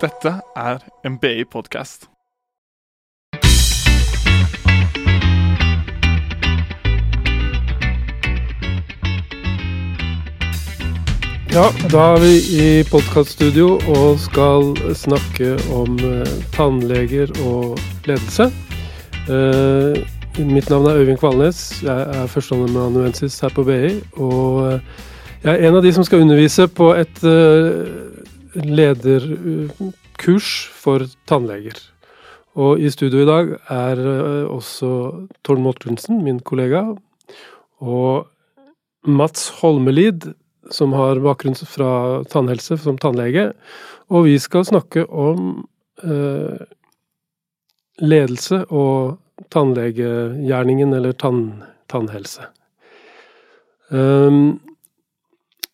Dette er en BI-podkast. Ja, da er vi i podkaststudio og skal snakke om eh, tannleger og ledelse. Eh, mitt navn er Øyvind Kvalnes. Jeg er førsteamanuensis her på BI. Og eh, jeg er en av de som skal undervise på et lederkurs for tannleger. Og i studio i dag er eh, også Tord Mortensen, min kollega, og Mats Holmelid, som har bakgrunn fra tannhelse som tannlege. Og vi skal snakke om eh, ledelse og tannlegegjerningen, eller tann, tannhelse. Um,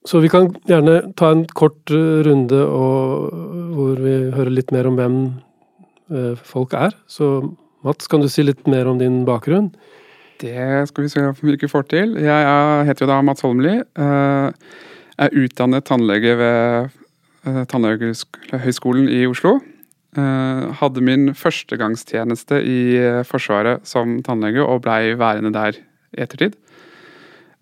så vi kan gjerne ta en kort eh, runde og, hvor vi hører litt mer om hvem eh, folk er. Så Mats, kan du si litt mer om din bakgrunn? Det skal vi se om vi ikke får til. Jeg er, heter jo da Mats Holmli. Jeg er utdannet tannlege ved Tannlegehøgskolen i Oslo. Hadde min førstegangstjeneste i Forsvaret som tannlege og blei værende der i ettertid.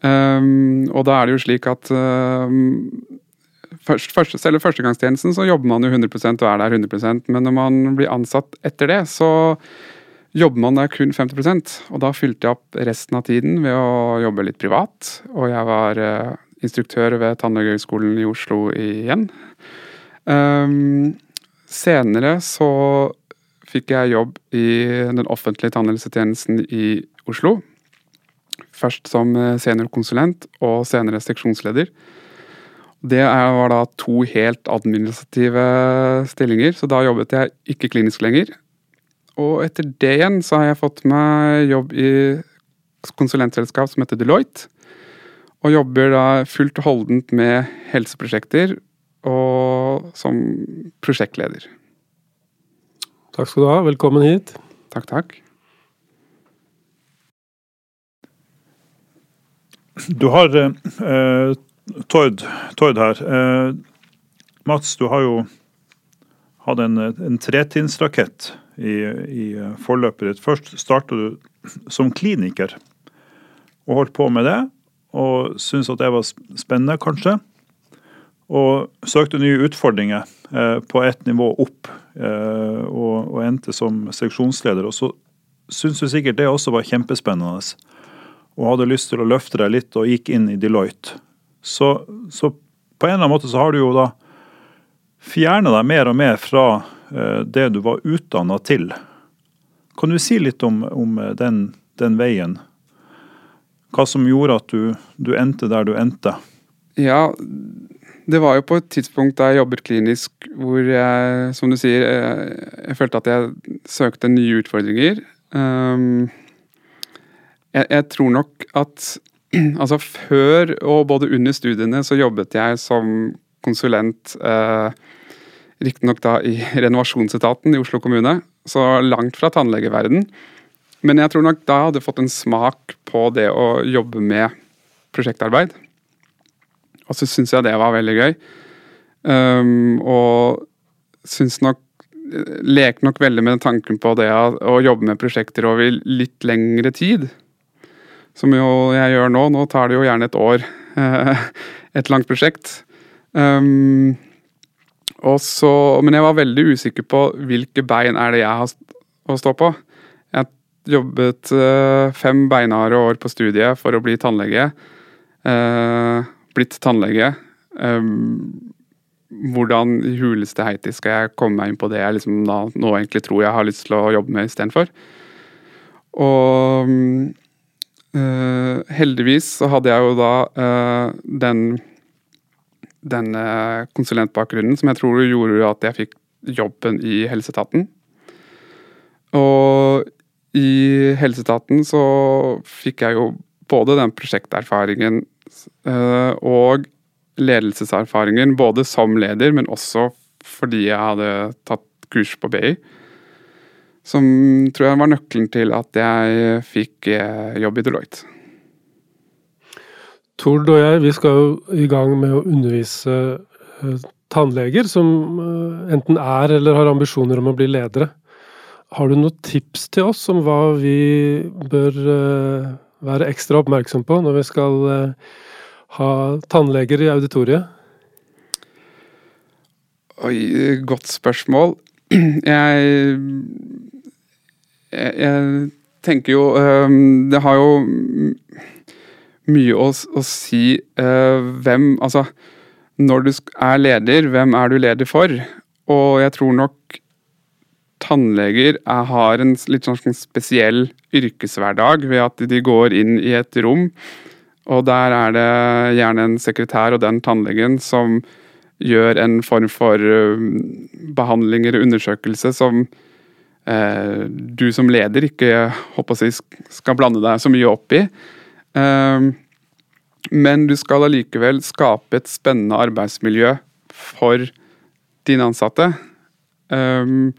Um, og da er det jo slik at um, først, første, Selv førstegangstjenesten så jobber man jo 100 og er der 100% men når man blir ansatt etter det, så jobber man der kun 50% Og da fylte jeg opp resten av tiden ved å jobbe litt privat. Og jeg var uh, instruktør ved Tannlegehøgskolen i Oslo igjen. Um, senere så fikk jeg jobb i den offentlige tannhelsetjenesten i Oslo. Først som seniorkonsulent og senere seksjonsleder. Det var da to helt administrative stillinger, så da jobbet jeg ikke klinisk lenger. Og etter det igjen så har jeg fått meg jobb i konsulentselskap som heter Deloitte. Og jobber da fullt og holdent med helseprosjekter og som prosjektleder. Takk skal du ha. Velkommen hit. Takk, takk. Du har eh, Tord, Tord, her. Eh, Mats, du har jo hatt en, en tretinsrakett i, i forløpet ditt. Først starta du som kliniker og holdt på med det og syntes at det var spennende, kanskje. Og søkte nye utfordringer eh, på ett nivå opp, eh, og, og, endte som seksjonsleder. Og så syntes du sikkert det også var kjempespennende, og hadde lyst til å løfte deg litt og gikk inn i Deloitte. Så, så på en eller annen måte så har du jo da fjerna deg mer og mer fra eh, det du var utdanna til. Kan du si litt om, om den, den veien? hva som gjorde at du, du, endte der du endte? Ja, det var jo på et tidspunkt da jeg jobbet klinisk hvor jeg, som du sier, jeg, jeg følte at jeg søkte nye utfordringer. Um, jeg, jeg, tror nok at altså før og både under studiene så jobbet jeg som konsulent, eh, riktignok da i renovasjonsetaten i Oslo kommune, så langt fra tannlegeverden. Men jeg tror nok da hadde fått en smak på det å jobbe med prosjektarbeid. Og så syns jeg det var veldig gøy. Um, og syns nok Leker nok veldig med tanken på det å jobbe med prosjekter over litt lengre tid. Som jo jeg gjør nå. Nå tar det jo gjerne et år. et langt prosjekt. Um, så, men jeg var veldig usikker på hvilke bein er det jeg har å stå på Jeg jobbet uh, fem beinharde år på studiet for å bli tannlege. Uh, blitt tannlege. Um, hvordan i huleste heiti skal jeg komme meg inn på det jeg liksom da, nå egentlig tror jeg har lyst til å jobbe med istedenfor? Og uh, heldigvis så hadde jeg jo da den den konsulentbakgrunnen som jeg tror gjorde at jeg fikk jobben i helseetaten. Og i helseetaten så fikk jeg jo både den prosjekterfaringen og ledelseserfaringen, både som leder, men også fordi jeg hadde tatt kurs på BI. Som tror jeg var nøkkelen til at jeg fikk eh, jobb i Deloitte. Tord og jeg vi skal jo i gang med å undervise eh, tannleger, som enten er eller har ambisjoner om å bli ledere. Har du noen tips til oss om hva vi bør eh, være ekstra oppmerksom på når vi skal eh, ha tannleger i auditoriet? Oi, godt spørsmål. Jeg, jeg, jeg tenker jo um, Det har jo mye å, å si uh, hvem Altså, når du er leder, hvem er du leder for? Og jeg tror nok tannleger er, har en litt sånn spesiell yrkeshverdag ved at de går inn i et rom, og der er det gjerne en sekretær og den tannlegen som gjør en form for behandling eller undersøkelse som eh, du som leder ikke håper jeg, skal blande deg så mye opp i. Eh, men du skal allikevel skape et spennende arbeidsmiljø for dine ansatte. Um,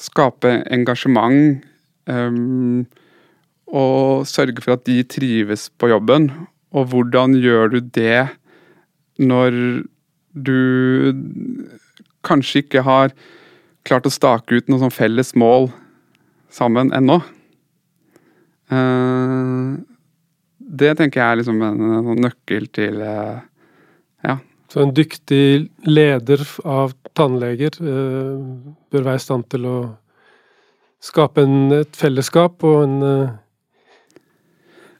skape engasjement og sørge for at de trives på jobben. Og hvordan gjør du det når du kanskje ikke har klart å stake ut noe sånn felles mål sammen ennå? Uh, det tenker jeg er liksom en, en nøkkel til uh, ja. Så en dyktig leder av tannleger uh, bør være i stand til å skape en, et fellesskap og en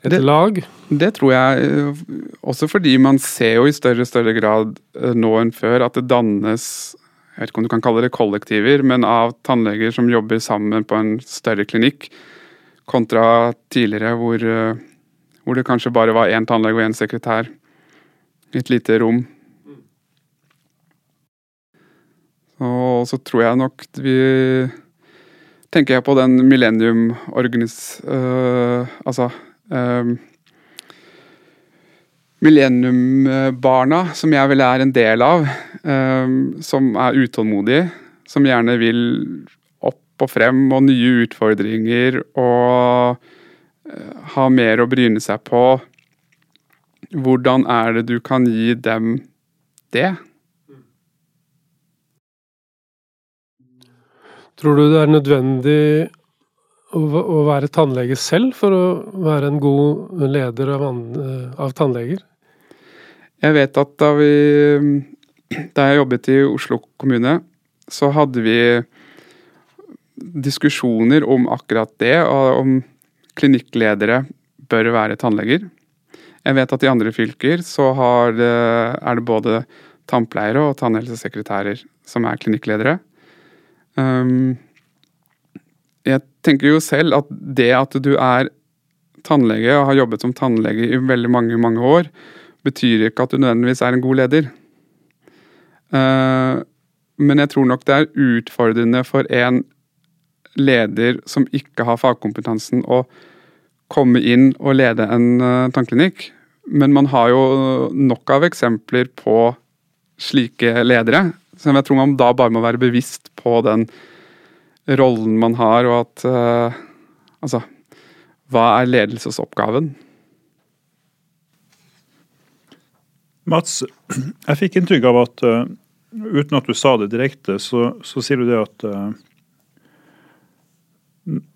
et det, lag? Det tror jeg, også fordi man ser jo i større og større grad nå enn før at det dannes jeg vet ikke om du kan kalle det kollektiver, men av tannleger som jobber sammen på en større klinikk, kontra tidligere hvor hvor det kanskje bare var én tannlege og én sekretær i et lite rom. Og så tror jeg nok vi Tenker jeg på den millennium-organis... Øh, altså øh, Millennium-barna, som jeg vel er en del av, øh, som er utålmodige. Som gjerne vil opp og frem og nye utfordringer og ha mer å bryne seg på. Hvordan er det du kan gi dem det? Tror du det er nødvendig å være tannlege selv for å være en god leder av, av tannleger? Jeg vet at da vi Da jeg jobbet i Oslo kommune, så hadde vi diskusjoner om akkurat det, og om klinikkledere bør være tannleger. Jeg vet at i andre fylker så det, er det både tannpleiere og tannhelsesekretærer som er klinikkledere. Um, jeg tenker jo selv at det at du er tannlege og har jobbet som tannlege i veldig mange, mange år, betyr ikke at du nødvendigvis er en god leder. Uh, men jeg tror nok det er utfordrende for en leder som ikke har fagkompetansen, å komme inn og lede en uh, tannklinikk. Men man har jo nok av eksempler på slike ledere. Så jeg tror man da bare må være bevisst på den rollen man har, og at uh, Altså, hva er ledelsesoppgaven? Mats, jeg fikk inntrykk av at uh, uten at du sa det direkte, så, så sier du det at uh,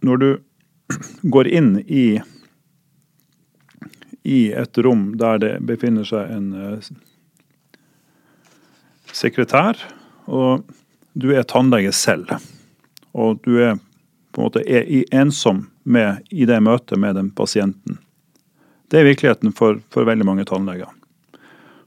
når du går inn i, i et rom der det befinner seg en uh, sekretær, og du er tannlege selv, og du er på en måte er ensom med, i det møtet med den pasienten. Det er virkeligheten for, for veldig mange tannleger.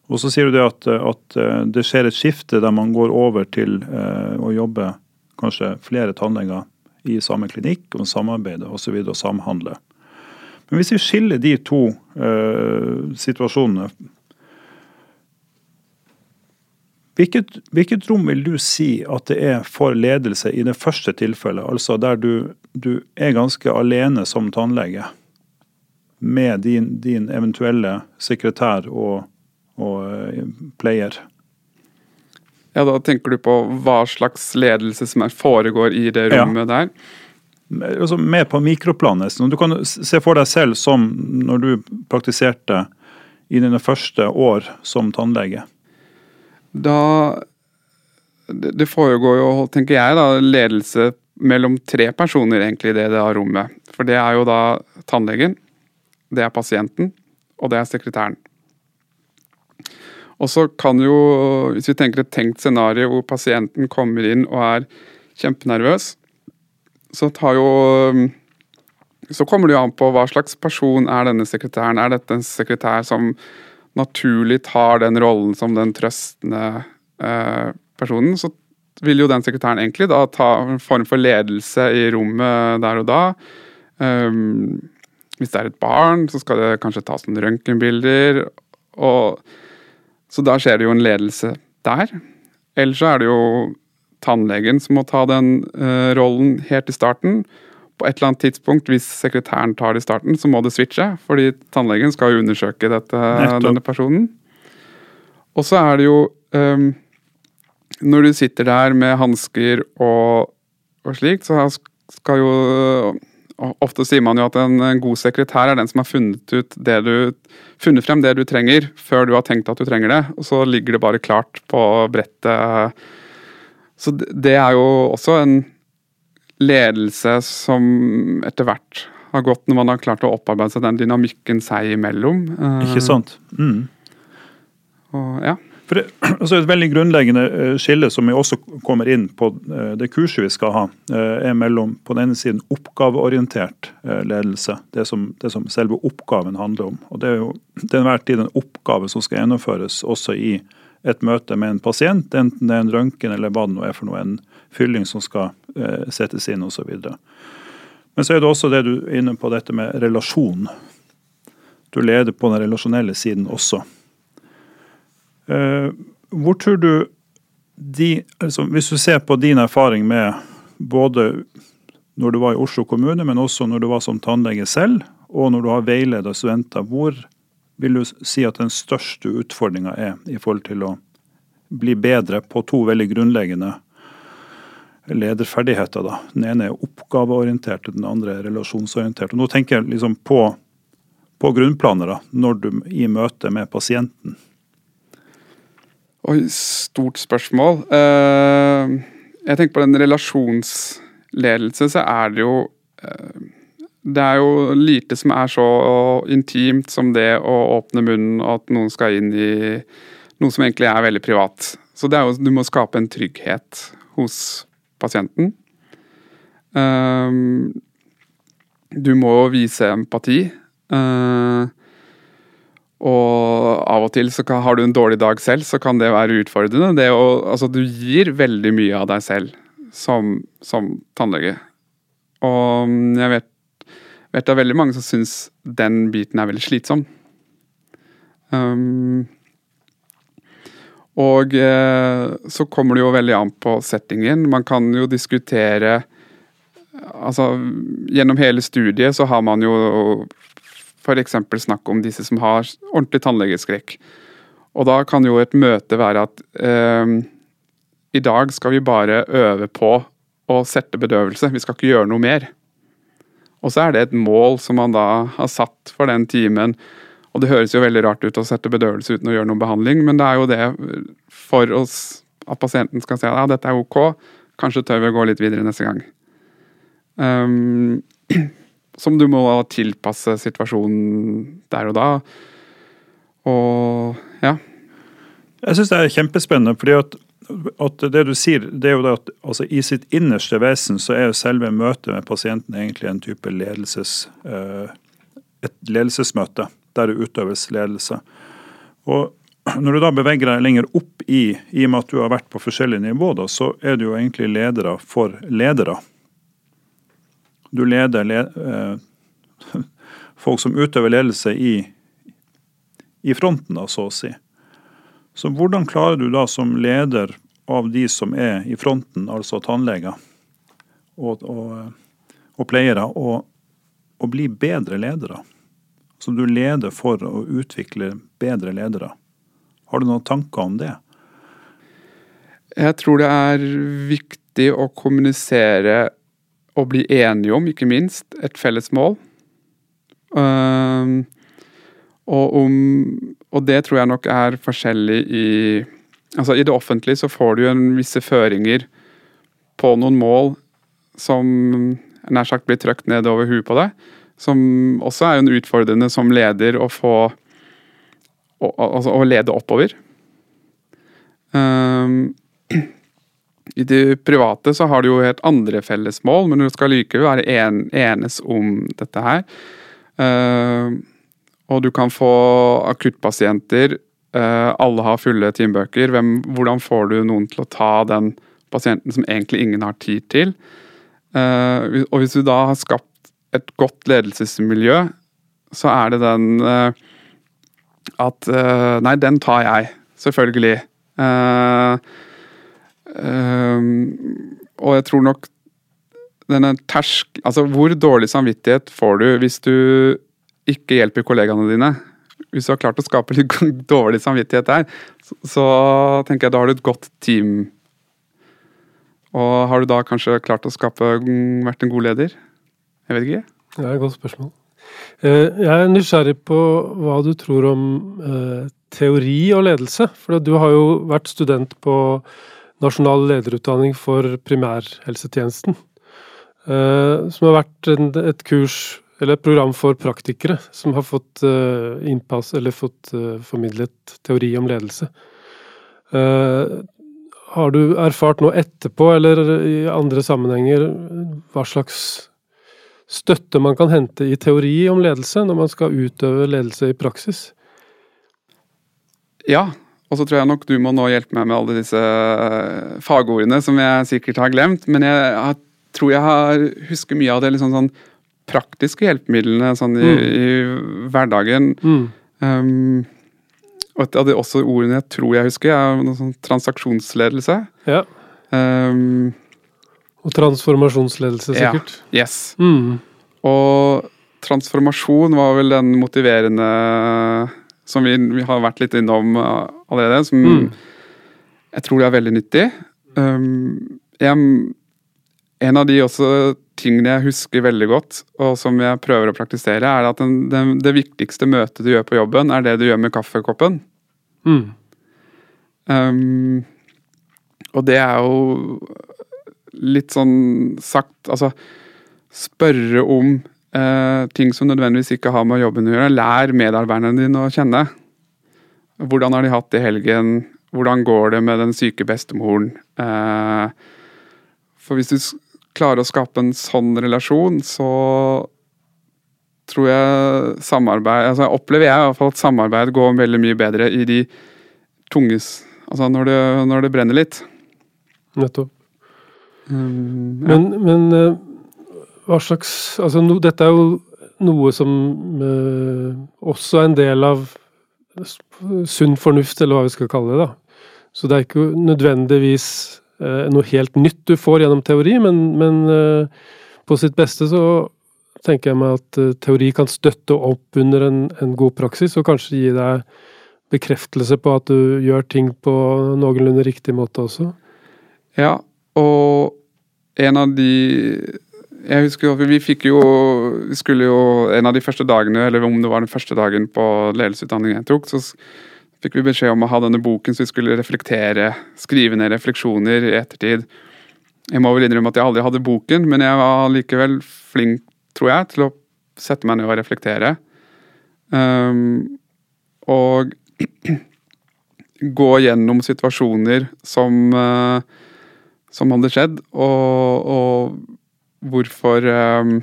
Og så sier du det at, at, eh, det skjer et skifte der man går over til uh, å jobbe kanskje flere tannleger i samme klinikk, og samarbeide osv. Og, og samhandle. Men hvis vi skiller de to uh, situasjonene hvilket, hvilket, rom vil du si at det er for ledelse i det første tilfellet, altså der du, du er ganske alene som tannlege med din, din eventuelle sekretær og, og player. Ja, Da tenker du på hva slags ledelse som foregår i det rommet ja. der? Altså mer på mikroplanet. Du kan se for deg selv som når du praktiserte i dine første år som tannlege. Da det, det foregår jo, tenker jeg, da, ledelse mellom tre personer egentlig i det, det rommet. For det er jo da tannlegen, det er pasienten, og det er sekretæren. Og så kan jo, hvis vi tenker et tenkt scenario hvor pasienten kommer inn og er kjempenervøs, så tar jo Så kommer det jo an på hva slags person er denne sekretæren. Er dette en sekretær som naturlig tar den rollen som den trøstende eh, personen, så vil jo den sekretæren egentlig da ta en form for ledelse i rommet der og da. Um, hvis det er et barn, så skal det kanskje tas noen røntgenbilder. og så da skjer det jo en ledelse der. Eller så er det jo tannlegen som må ta den uh, rollen helt i starten. På et eller annet tidspunkt, hvis sekretæren tar det i starten, så må det switche. Fordi tannlegen skal jo undersøke dette, denne personen. Og så er det jo um, Når du sitter der med hansker og, og slikt, så skal jo Ofte sier man jo at en, god sekretær er den som har funnet, ut det du, funnet frem det du trenger, før du har tenkt at du trenger det. Og så ligger det bare klart på brettet. Så det er jo også en ledelse som etter hvert har gått når man har klart å opparbeide seg den dynamikken seg imellom. Ikke sant? Mm. Og, ja. For det, altså Et veldig grunnleggende eh, skille som vi også kommer inn på eh, det kurset vi skal ha, eh, er mellom på den ene siden oppgaveorientert ledelse, det som, det som selve oppgaven handler om. Og Det er jo til enhver tid en oppgave som skal gjennomføres også i et møte med en pasient, enten det er en røntgen eller hva det nå er for noe, en fylling som skal settes inn osv. Men så er det også det du er inne på, dette med relasjon. Du leder på den relasjonelle siden også. Eh, hvor tror du de, altså Hvis du ser på din erfaring med både når du var i Oslo kommune, men også når du var som tannlege selv, og når du har veileda studenter, hvor vil du si at den største utfordringa er i forhold til å bli bedre på to veldig grunnleggende lederferdigheter? da. Den ene er oppgaveorientert, den andre er relasjonsorientert. Og nå tenker jeg liksom på, på grunnplaner, da, når du i møte med pasienten. Oi, stort spørsmål. Uh, jeg tenker på den relasjonsledelse, så er det jo uh, Det er jo lite som er så intimt som det å åpne munnen og at noen skal inn i noe som egentlig er veldig privat. Så jo, du må skape en trygghet hos pasienten. Uh, du må vise empati. Uh, og av og til så kan, har du en dårlig dag selv, så kan det være utfordrende. Det å, altså, du gir veldig mye av deg selv som, som tannlege. Og jeg vet, vet det er veldig mange som syns den biten er veldig slitsom. Um, og eh, så kommer det jo veldig an på settingen. Man kan jo diskutere Altså, gjennom hele studiet så har man jo f.eks. snakk om disse som har ordentlig tannlegeskrekk. Og da kan jo et møte være at eh, i dag skal vi bare øve på å sette bedøvelse, vi skal ikke gjøre noe mer. Og så er det et mål som man da har satt for den timen. Og det høres jo veldig rart ut å sette bedøvelse uten å gjøre noen behandling, men det er jo det for oss at pasienten skal si at ja, dette er ok, kanskje tør vi å gå litt videre neste gang. Um, som du må tilpasse situasjonen der og da. Og ja. Jeg syns det er kjempespennende, fordi at, at, det du sier, det er jo at altså, i sitt innerste vesen så er jo selve møtet med pasienten egentlig en type ledelses, uh, et ledelsesmøte der det utøves ledelse. Og når du da beveger deg lenger opp i, i og med at du har vært på forskjellige nivå, da, så er du jo egentlig ledere for ledere. Du leder le, eh, folk som utøver ledelse i, i fronten, da, så å si. Så hvordan klarer du da som leder av de som er i fronten, altså tannleger og, og, og pleiere, å bli bedre ledere? Så du leder for å utvikle bedre ledere. Har du noen tanker om det? Jeg tror det er viktig å kommunisere å bli enige om, ikke minst, et felles mål. Uh, og, om, og det tror jeg nok er forskjellig i Altså I det offentlige så får du jo en visse føringer på noen mål som nær sagt blir trøkt ned over huet på deg. Som også er en utfordrende som leder å få Å, altså, å lede oppover. Um, I det private så har du jo helt andre fellesmål, men du skal likevel være en, enes om dette her. Uh, og du kan få akuttpasienter. Uh, alle har fulle timebøker. Hvem, hvordan får du noen til å ta den pasienten som egentlig ingen har tid til? Uh, og hvis du da har skapt et godt ledelsesmiljø, så er det den uh, at Nei, den tar jeg. Selvfølgelig. Og jeg tror nok denne tersk... Altså, hvor dårlig samvittighet får du hvis du ikke hjelper kollegaene dine? Hvis du har klart å skape litt dårlig samvittighet der, så tenker jeg da har du et godt team og har du da kanskje klart å skape, vært en god leder? Jeg vet ikke. Det er et godt spørsmål. Eh, jeg er nysgjerrig på hva du tror om eh, teori og ledelse. For du har jo vært student på Nasjonal lederutdanning for primærhelsetjenesten. Eh, som har vært et kurs, eller et program for praktikere, som har fått innpass, eller fått formidlet teori om ledelse. Har du erfart noe etterpå, eller i andre sammenhenger, hva slags støtte man kan hente i teori om ledelse, når man skal utøve ledelse i praksis? Ja, og så tror jeg nok du må nå hjelpe meg med alle disse eh, fagordene som jeg sikkert har glemt. Men jeg, jeg tror jeg har, husker mye av det liksom sånn praktiske hjelpemidlene sånn i, mm. i hverdagen. Mm. Um, og et av de også ordene jeg tror jeg husker, er noe sånn transaksjonsledelse. Ja. Um, og transformasjonsledelse, sikkert. Ja. Yes. Mm. Og transformasjon var vel den motiverende som vi, vi har vært litt innom uh, allerede, som mm. jeg tror er veldig nyttig. Um, jeg, en av de også tingene jeg husker veldig godt, og som jeg prøver å praktisere, er at den, den, det viktigste møtet du gjør på jobben, er det du gjør med kaffekoppen. Mm. Um, og det er jo litt sånn sagt Altså spørre om uh, ting som nødvendigvis ikke har med jobben å gjøre. Lær medarbeiderne dine å kjenne. Hvordan har de hatt det i helgen? Hvordan går det med den syke bestemoren? Eh, for hvis du klarer å skape en sånn relasjon, så tror jeg samarbeid altså Opplever jeg i hvert fall at samarbeid går veldig mye bedre i de tunges Altså når det, når det brenner litt. Nettopp. Mm, ja. Men, men uh, hva slags Altså no, dette er jo noe som eh, også er en del av sunn fornuft, eller hva vi skal kalle det. da. Så det er ikke nødvendigvis eh, noe helt nytt du får gjennom teori, men, men på sitt beste så tenker jeg meg at teori kan støtte opp under en, en god praksis, og kanskje gi deg bekreftelse på at du gjør ting på noenlunde riktig måte også? Ja, og en av de Jeg husker jo, vi fikk jo Vi skulle jo En av de første dagene, eller om det var den første dagen på ledelsesutdanningen jeg tok, så fikk vi beskjed om å ha denne boken så vi skulle reflektere, skrive ned refleksjoner i ettertid. Jeg må vel innrømme at jeg aldri hadde boken, men jeg var likevel flink, tror jeg, til å sette meg ned og reflektere. Um, og gå gjennom situasjoner som, uh, som hadde skjedd, og, og hvorfor um,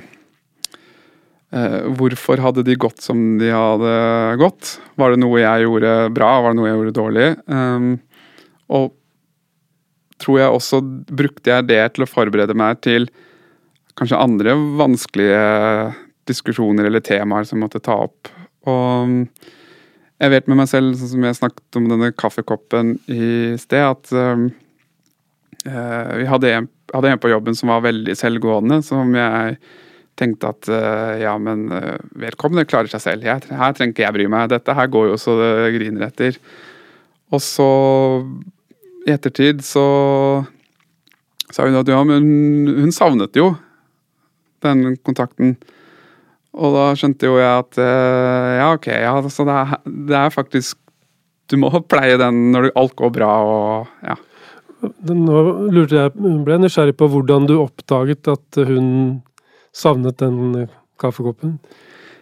uh, Hvorfor hadde de gått som de hadde gått? Var det noe jeg gjorde bra, var det noe jeg gjorde dårlig? Um, og tror jeg også brukte jeg det til å forberede meg til kanskje andre vanskelige diskusjoner eller temaer som måtte ta opp. Og jeg vet med meg selv, sånn som jeg snakket om denne kaffekoppen i sted, at uh, vi hadde en, hadde en, på jobben som var veldig selvgående, som jeg tenkte at uh, ja, men uh, vedkommende klarer seg selv. Jeg, her trenger ikke jeg bry meg. Dette her går jo så det griner etter. Og så, i ettertid, så sa hun at ja, men hun savnet jo den kontakten. Og da skjønte jo jeg at eh, ja, ok, ja, så det er, det er faktisk du må pleie den når alt går bra og ja. Nå lurte jeg, ble jeg nysgjerrig på hvordan du oppdaget at hun savnet den kaffekoppen.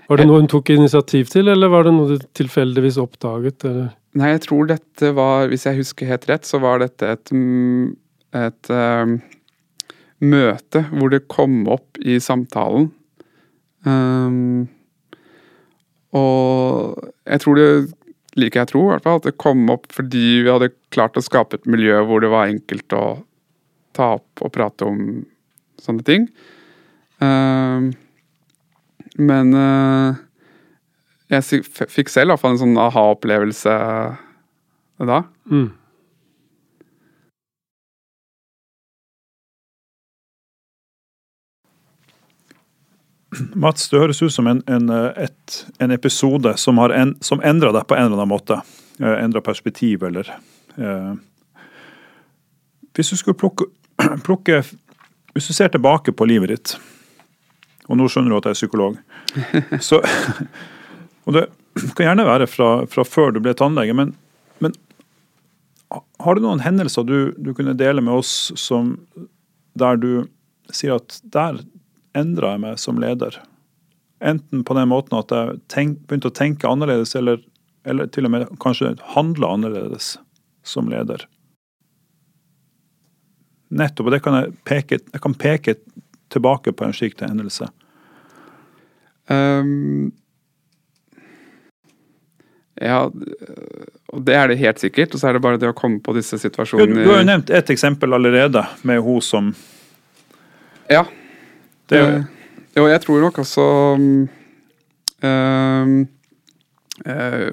Var det noe hun tok initiativ til, eller var det noe du tilfeldigvis oppdaget? Eller? Nei, jeg tror dette var, hvis jeg husker helt rett, så var dette et, mm, et um, møte hvor det kom opp i samtalen. Um, og jeg tror det liker jeg tro, i hvert fall, at det kom opp fordi vi hadde klart å skape et miljø hvor det var enkelt å ta opp og prate om sånne ting. Um, men uh, jeg fikk selv i hvert fall en sånn aha-opplevelse da. Mm. Mats, det høres ut som en, en, et, en episode som, har en, som endra deg på en eller annen måte. Eh, endra perspektiv, eller eh, Hvis du skulle plukke, plukke Hvis du ser tilbake på livet ditt, og nå skjønner du at jeg er psykolog, så Og det kan gjerne være fra, fra før du ble tannlege, men, men har du noen hendelser du, du kunne dele med oss som, der du sier at der endra jeg meg som leder. Enten på den måten at jeg tenk, begynte å tenke annerledes, eller, eller til og med kanskje handle annerledes som leder. Nettopp, og det kan jeg peke, jeg kan peke tilbake på en slik hendelse. Um, ja, og det er det helt sikkert. Og så er det bare det å komme på disse situasjonene Du, du har jo nevnt et eksempel allerede, med hun som Ja. Det, uh, jo, jeg tror nok også uh, uh,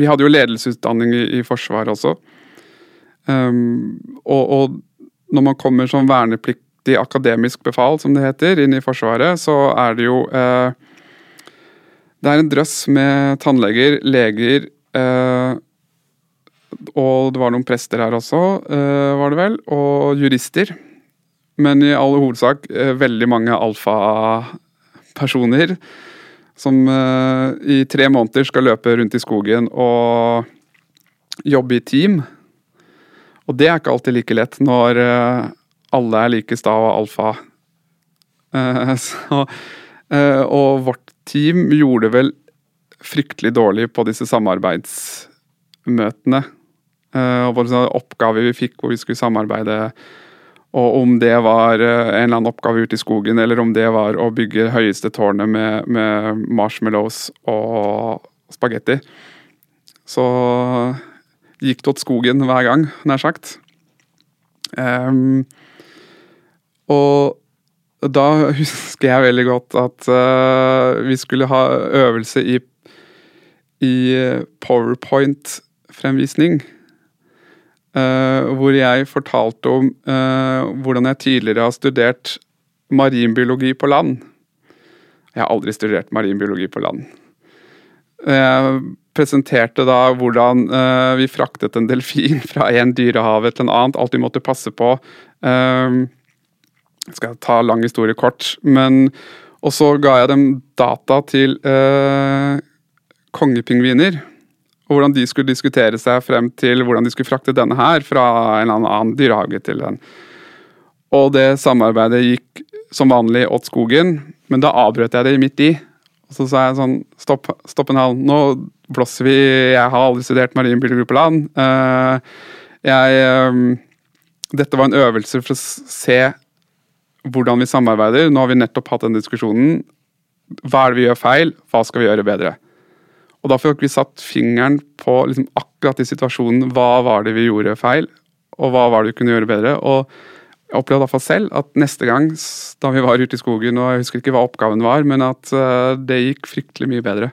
Vi hadde jo ledelsesutdanning i, i Forsvaret også. Um, og, og, når man kommer som vernepliktig akademisk befal, som det heter, inn i Forsvaret, så er det jo Det er en drøss med tannleger, leger og det var noen prester her også, var det vel, og jurister men i all hovedsak eh, veldig mange alfapersoner som eh, i tre måneder skal løpe rundt i skogen og jobbe i team. Og det er ikke alltid like lett når eh, alle er like sta og alfa. Så, og vårt team gjorde vel fryktelig dårlig på disse samarbeidsmøtene. Og oppgaver vi fikk hvor vi skulle samarbeide og om det var eh, en eller annen oppgave ute i skogen, eller om det var å bygge høyeste tårnet med, med marshmallows og spagetti, så gikk det åt skogen hver gang, nær sagt. Um, og da husker jeg veldig godt at uh, vi skulle ha øvelse i, i powerpoint-fremvisning. Uh, hvor jeg fortalte om uh, hvordan jeg tidligere har studert marinbiologi på land. Jeg har aldri studert marinbiologi på land. Jeg presenterte da hvordan uh, vi fraktet en delfin fra en dyrehave til en annet, alt vi måtte passe på. jeg skal ta lang historie kort, men Og så ga jeg dem data til kongepingviner og hvordan de skulle diskutere seg frem til hvordan de skulle frakte denne her fra en eller annen dyrehage til den. Og det samarbeidet gikk som vanlig åt skogen, men da avbrøt jeg det midt i. Og så sa jeg sånn Stopp, stopp en hal. Nå blåser vi. Jeg har aldri studert marinbiologi på land. Uh, jeg um, Dette var en øvelse for å se hvordan vi samarbeider. Nå har vi nettopp hatt den diskusjonen. Hva er det vi gjør feil? Hva skal vi gjøre bedre? Og da fikk vi satt fingeren på liksom akkurat i situasjonen. Hva var det vi gjorde feil, og hva var det vi kunne gjøre bedre? Og jeg opplevde iallfall selv at neste gang da vi var ute i skogen, og jeg husker ikke hva oppgaven var, men at uh, det gikk fryktelig mye bedre.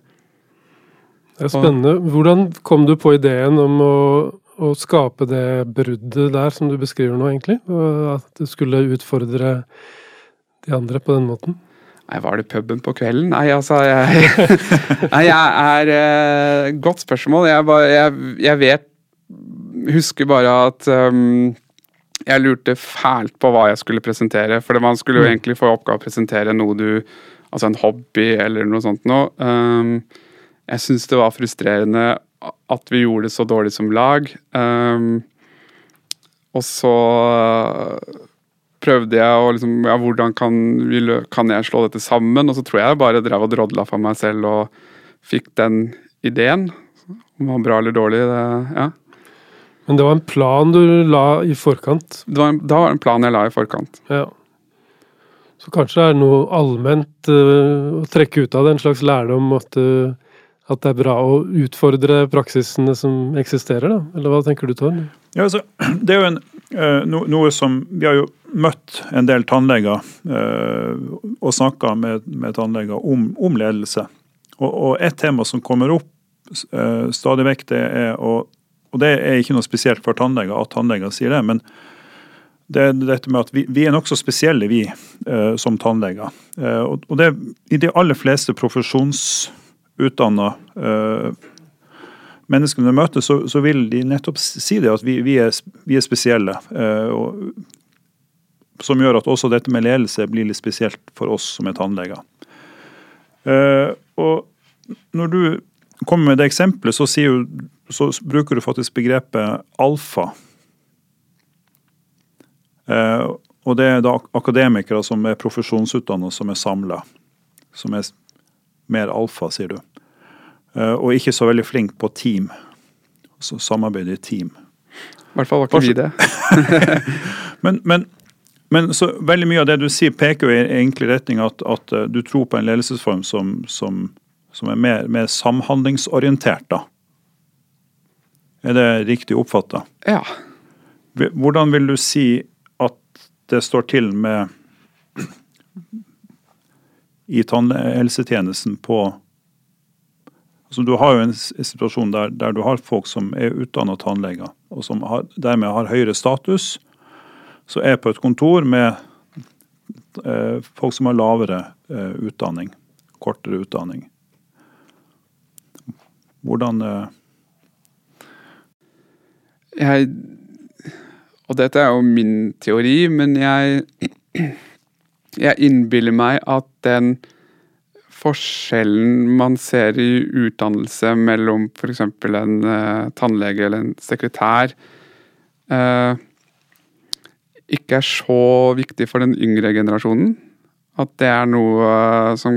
Det er spennende. Hvordan kom du på ideen om å, å skape det bruddet der som du beskriver nå, egentlig? At du skulle utfordre de andre på den måten? Nei, var det puben på kvelden? Nei, altså Jeg, nei, jeg er uh, Godt spørsmål. Jeg, bare, jeg, jeg, vet Husker bare at um, jeg lurte fælt på hva jeg skulle presentere. For man skulle jo mm. egentlig få oppgave å presentere noe du Altså en hobby eller noe sånt noe. Um, jeg syns det var frustrerende at vi gjorde det så dårlig som lag. Um, og så prøvde jeg å liksom Ja, hvordan kan, vi, kan, jeg slå dette sammen? Og så tror jeg jeg bare drev og drodla for meg selv og fikk den ideen. Om det var bra eller dårlig, det, ja. Men det var en plan du la i forkant? Det var en, da var det en plan jeg la i forkant. Ja. Så kanskje det er noe allment uh, å trekke ut av det, en slags lærdom at, uh, at, det er bra å utfordre praksisene som eksisterer, da? Eller hva tenker du, Torn? Ja, altså, det er jo en, uh, no, noe som Vi har jo møtt en del tannleger og snakka med, med, tannleger om, om ledelse. Og, og, et tema som kommer opp stadig vekk, det er å Og det er ikke noe spesielt for tannleger at tannleger sier det, men det er dette med at vi, vi er nokså spesielle, vi eh, som tannleger. Eh, og, og det, I de aller fleste profesjonsutdanna eh, menneskene du møter, så, så, vil de nettopp si det, at vi, vi, er, vi er, spesielle. Eh, og, som gjør at også dette med ledelse blir litt spesielt for oss som er tannleger. Eh, og når du kommer med det eksempelet, så, sier, så bruker du faktisk begrepet alfa Eh, og det er da akademikere som er profesjonsutdannet som er samla. Som er mer alfa, sier du. Eh, og ikke så veldig flink på team. Altså samarbeid i team. I hvert fall var ikke vi det. men, men, men så veldig mye av det du sier, peker jo i egentlig retning at, at eh, du tror på en ledelsesform som, som, som er mer, mer, samhandlingsorientert, da. Er det riktig oppfatta? Ja. Hvordan vil du si at det står til med i tannhelsetjenesten på altså Du har jo en situasjon der, der du har folk som er utdanna tannleger, og som har, dermed har høyere status, så er på et kontor med eh, folk som har lavere eh, utdanning, kortere utdanning. Hvordan eh... Jeg og dette er jo min teori, men jeg, jeg innbiller meg at den forskjellen man ser i utdannelse mellom f.eks. en tannlege eller en sekretær, uh, ikke er så viktig for den yngre generasjonen. At det er noe uh, som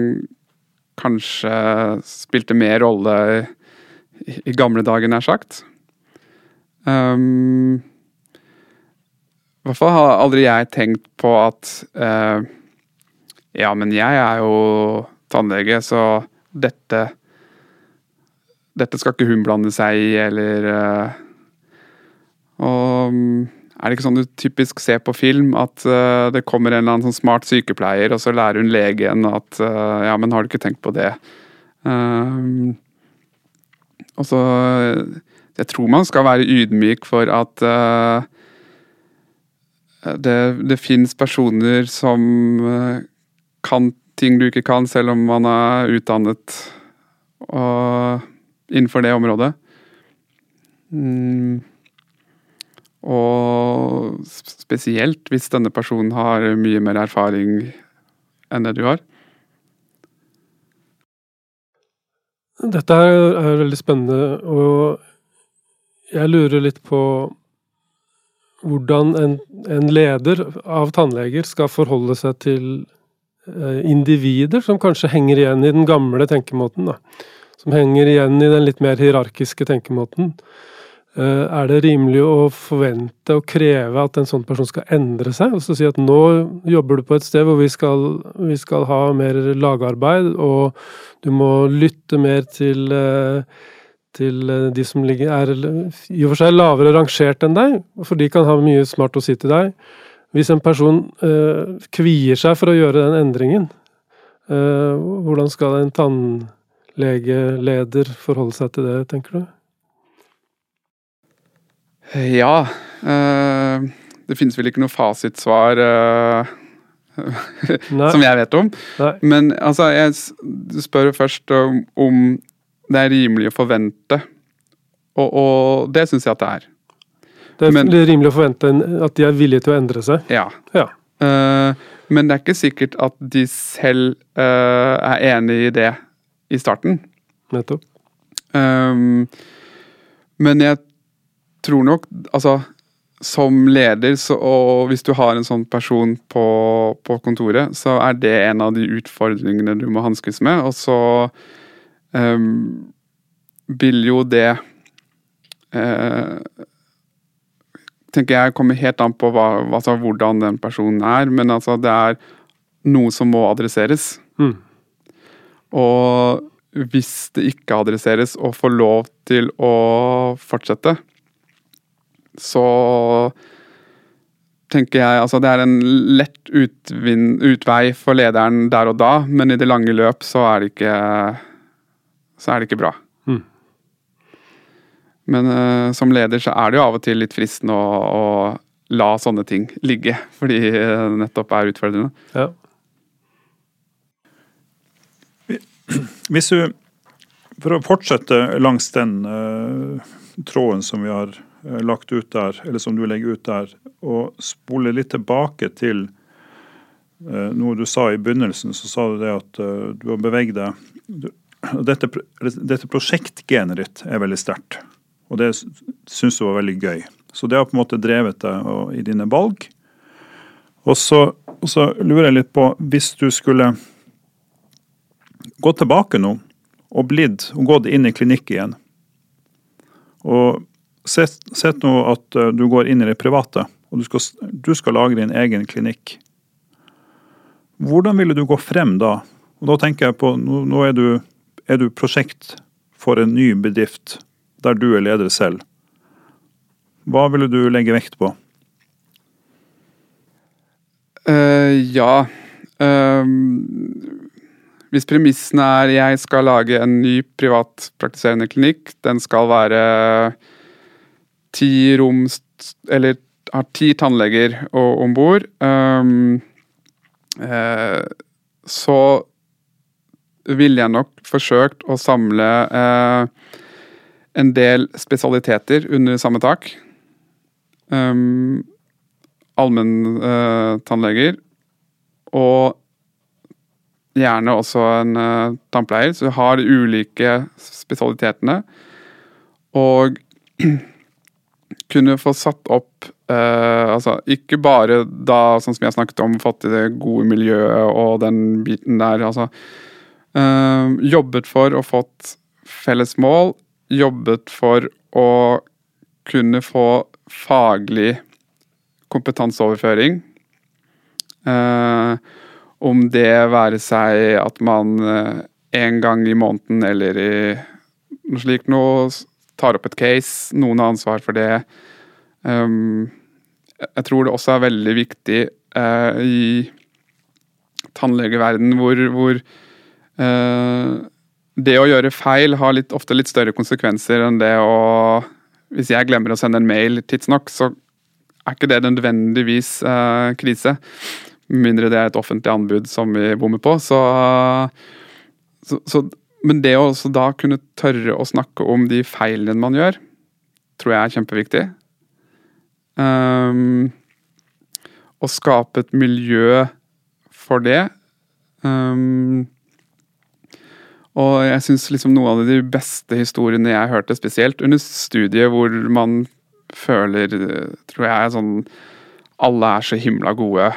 kanskje spilte mer rolle i, i gamle dager, nær sagt. Um, i hvert fall har aldri jeg tenkt på at uh, Ja, men jeg er jo tannlege, så dette Dette skal ikke hun blande seg i, eller uh, Og er det ikke sånn du typisk ser på film, at uh, det kommer en eller annen sånn smart sykepleier, og så lærer hun legen at uh, Ja, men har du ikke tenkt på det? Uh, og så Jeg tror man skal være ydmyk for at det, det fins personer som kan ting du ikke kan, selv om man er utdannet og, innenfor det området. Mm. Og spesielt hvis denne personen har mye mer erfaring enn det du har. Dette er, veldig spennende, og jeg lurer litt på hvordan en, en, leder av tannleger skal forholde seg til eh, individer som kanskje henger igjen i den gamle tenkemåten. Da. Som henger igjen i den litt mer hierarkiske tenkemåten. Eh, er det rimelig å forvente og kreve at en sånn person skal endre seg? Og så si at nå jobber du på et sted hvor vi skal, vi skal ha mer lagarbeid, og du må lytte mer til eh, til eh, de som ligger, er i og for seg lavere rangert enn deg, for de kan ha mye smart å si til deg. Hvis en person øh, kvier seg for å gjøre den endringen, øh, hvordan skal en tannlegeleder forholde seg til det, tenker du? Ja øh, Det finnes vel ikke noe fasitsvar som jeg vet om. Nei. Men altså, jeg spør først om, om det er rimelig å forvente. Og, og det syns jeg at det er. Det er men, rimelig å forvente at de er villige til å endre seg? Ja. ja. Uh, men det er ikke sikkert at de selv uh, er enig i det i starten. Nettopp. Um, Men jeg tror nok Altså, som leder, så, og hvis du har en sånn person på, på, kontoret, så er det en av de utfordringene du må hanskes med. Og så um, vil jo det uh, tenker jeg kommer helt an på hva, altså, hvordan den personen er, men altså det er noe som må adresseres. Mm. Og hvis det ikke adresseres og får lov til å fortsette, så tenker jeg altså det er en lett utvin, utvei for lederen der og da, men i det lange løp så er det ikke, så er det ikke bra. Mm. Men uh, som leder så er det jo av og til litt fristende å, å la sånne ting ligge, fordi det nettopp er utfordrende. Ja. Hvis du, for å fortsette langs den uh, tråden som vi har Eh, lagt ut der, eller som du legger ut der, og spole litt tilbake til eh, noe du sa i begynnelsen, så sa du det at eh, du har beveget deg dette, dette prosjektgenet ditt er veldig sterkt, og det syns du var veldig gøy. Så det har på en måte drevet deg i dine valg. Og så, og så lurer jeg litt på, hvis du skulle gå tilbake nå og blitt og gått inn i klinikk igjen, og Sett nå at eh, du går inn i det private, og du skal, du skal lage din egen klinikk. Hvordan ville du gå frem da? Og da tenker jeg på, Nå, nå er, du, er, du, prosjekt for en ny bedrift der du er leder selv. Hva ville du legge vekt på? Uh, ja uh, Hvis premissene er jeg skal lage en ny privatpraktiserende klinikk, den skal være ti rom Eller har ti tannleger om bord. Um, eh, så ville jeg nok forsøkt å samle eh, en del spesialiteter under samme tak. Um, Allmenntannleger. Eh, og gjerne også en uh, tannpleier, så vi har de ulike spesialitetene. Og kunne få satt opp eh, altså Ikke bare da, sånn som jeg snakket om, fått til det gode miljøet og den biten der. altså eh, Jobbet for og fått felles mål. Jobbet for å kunne få faglig kompetanseoverføring. Eh, om det være seg at man eh, en gang i måneden eller i noe slikt noe tar opp et case, noen har ansvar for det. Um, jeg tror det også er veldig viktig uh, i tannlegeverdenen hvor, hvor uh, det å gjøre feil har litt, ofte litt større konsekvenser enn det å Hvis jeg glemmer å sende en mail tidsnok, så er ikke det nødvendigvis uh, krise. Med mindre det er et offentlig anbud som vi bommer på. Så, så, så men det å også da kunne tørre å snakke om de feilene man gjør, tror jeg er kjempeviktig. Um, å skape et miljø for det. Um, og jeg syns liksom noen av de beste historiene jeg hørte, spesielt under studiet hvor man føler, tror jeg, sånn Alle er så himla gode.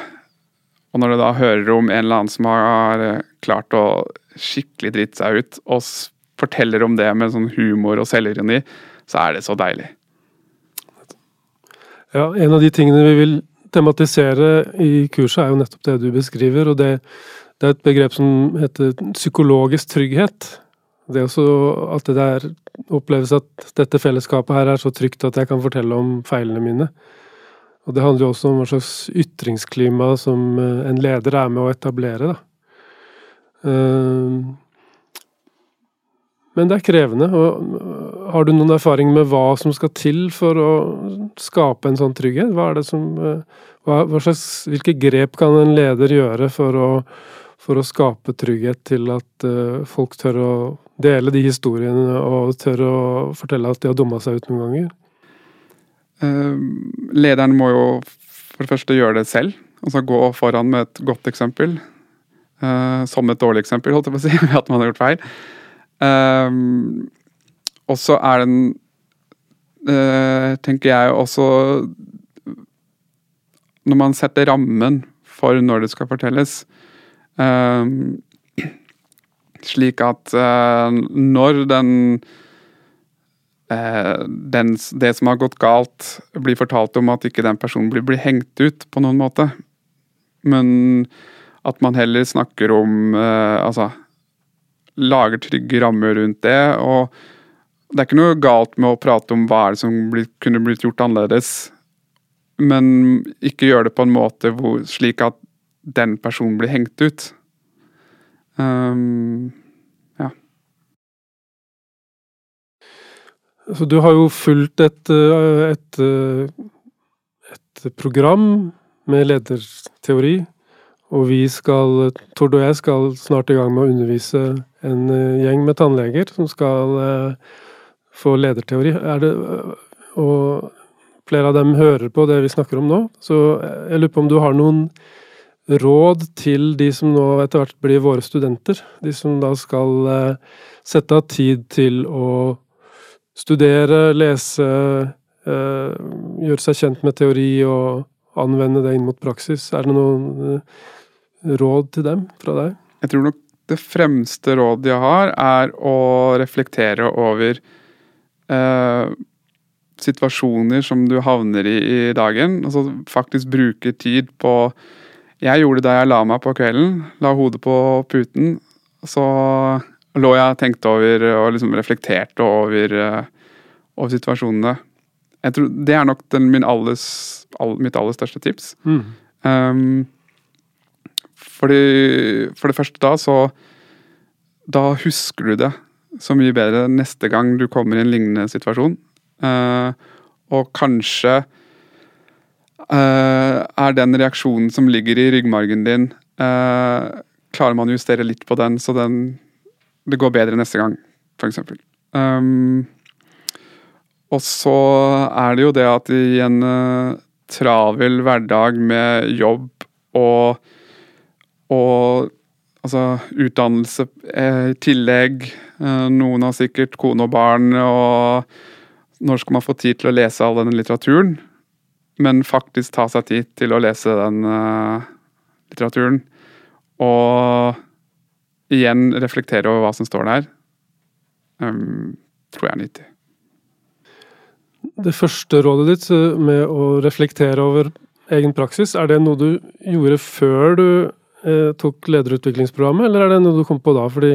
Og når du da hører om en eller annen som har klart å skikkelig dritt seg ut, og forteller om det med sånn humor og selvironi, så er det så deilig. Ja, en av de tingene vi vil tematisere i kurset, er jo nettopp det du beskriver. og det, det er et begrep som heter psykologisk trygghet. Det er også at det der oppleves at dette fellesskapet her er så trygt at jeg kan fortelle om feilene mine. Og det handler jo også om hva slags ytringsklima som eh, en leder er med å etablere. da. Eh, men det er krevende. og Har du noen erfaring med hva som skal til for å skape en sånn trygghet? Hva er det som, eh, hva, slags, hvilke grep kan en leder gjøre for å, for å skape trygghet til at uh, folk tør å dele de historiene og tør å fortelle at de har dumma seg ut noen ganger? Lederen må jo for det første gjøre det selv. Altså gå foran med et godt eksempel. Uh, som et dårlig eksempel, holdt jeg på å si, ved at man har gjort feil. Um, og så er den uh, tenker jeg også Når man setter rammen for når det skal fortelles, eh, slik at eh, når den, den Det som har gått galt, blir fortalt om at ikke den personen blir, blir hengt ut på noen måte, men at man heller snakker om eh, Altså lager trygge rammer rundt det. og det er ikke noe galt med å prate om hva er det som blitt, kunne blitt gjort annerledes, men ikke gjøre det på en måte hvor, slik at den personen blir hengt ut. Um, ja. Så du har jo fulgt et, eh, et, eh, et program med lederteori, og vi skal, Tord og jeg skal snart i gang med å undervise en eh, gjeng med tannleger som skal få lederteori. Er det, og flere av dem hører på det vi snakker om nå, så jeg lurer på om du har noen råd til de som nå etter hvert blir våre studenter? De som da skal eh, sette av tid til å studere, lese, eh, gjøre seg kjent med teori og anvende det inn mot praksis. Er det noen eh, råd til dem fra deg? Jeg tror nok det fremste rådet jeg har, er å reflektere over eh, situasjoner som du havner i i dagen. Altså faktisk bruke tid på Jeg gjorde det da jeg la meg på kvelden. La hodet på puten. Så lå jeg og tenkte over og liksom reflekterte over, uh, over situasjonene. Jeg tror Det er nok den, min alles, all, mitt aller største tips. Mm. Um, fordi, for det første da, så Da husker du det så mye bedre neste gang du kommer i en lignende situasjon. Uh, og kanskje uh, er den reaksjonen som ligger i ryggmargen din uh, Klarer man å justere litt på den, så den, det går bedre neste gang, f.eks. Um, og så er det jo det at i en travel hverdag med jobb og, og altså utdannelse i tillegg Eh, noen har sikkert kone og barn, og når skal man få tid til å lese all denne litteraturen? Men faktisk ta seg tid til å lese den litteraturen. Og igjen reflektere over hva som står der. Um, tror jeg er nyttig. Det første rådet ditt eh, med å reflektere over egen praksis, er det noe du gjorde før du eh, tok lederutviklingsprogrammet, eller er det noe du kom på da? Fordi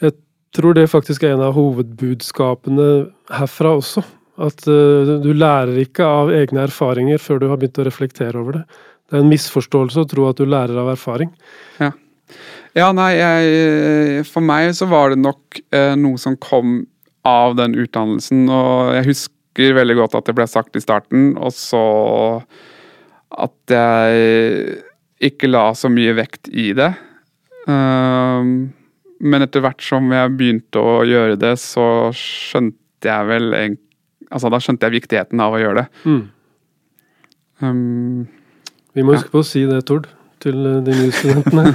jeg tror det faktisk er en av hovedbudskapene herfra også. At eh, du lærer ikke av egne erfaringer før du har begynt å reflektere over det. Det er en misforståelse å tro at du lærer av erfaring. Ja, ja nei, jeg, For meg så var det nok eh, noe som kom av den utdannelsen. Og jeg husker veldig godt at det ble sagt i starten, og så at jeg ikke la så mye vekt i det. Uh, men etter hvert som jeg begynte å gjøre det, så skjønte jeg vel Altså, da skjønte jeg viktigheten av å gjøre det. Mm. Um, Vi må huske på å si det, Tord, til eh, de nye studentene.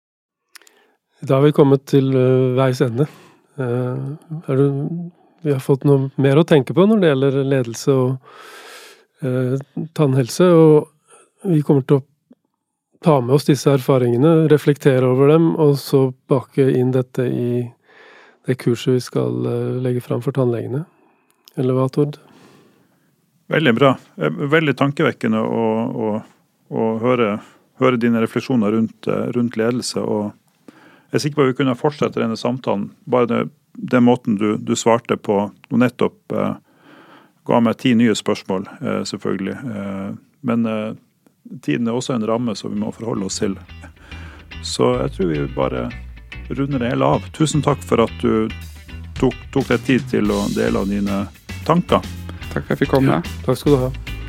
da har vi kommet til uh, veis ende. Uh, du, vi har fått noe mer å tenke på når det gjelder ledelse og eh, tannhelse, og vi kommer til å ta med oss disse erfaringene, reflektere over dem, og så bake inn dette i det kurset vi skal eh, legge fram for tannlegene. Eller hva, Tord? Veldig bra. Eh, veldig tankevekkende å, å, å høre, høre, dine refleksjoner rundt, eh, rundt, ledelse. og Jeg er sikker på at vi kunne fortsette denne samtalen. Bare det, den måten du, du, svarte på Du nettopp eh, ga meg ti nye spørsmål, eh, selvfølgelig. Eh, men tiden er også en ramme som vi må forholde oss til. Så jeg tror vi bare runder det hele av. Tusen takk for at du tok, tok deg tid til å dele av dine tanker. Takk for at jeg fikk komme. Ja, takk skal du ha.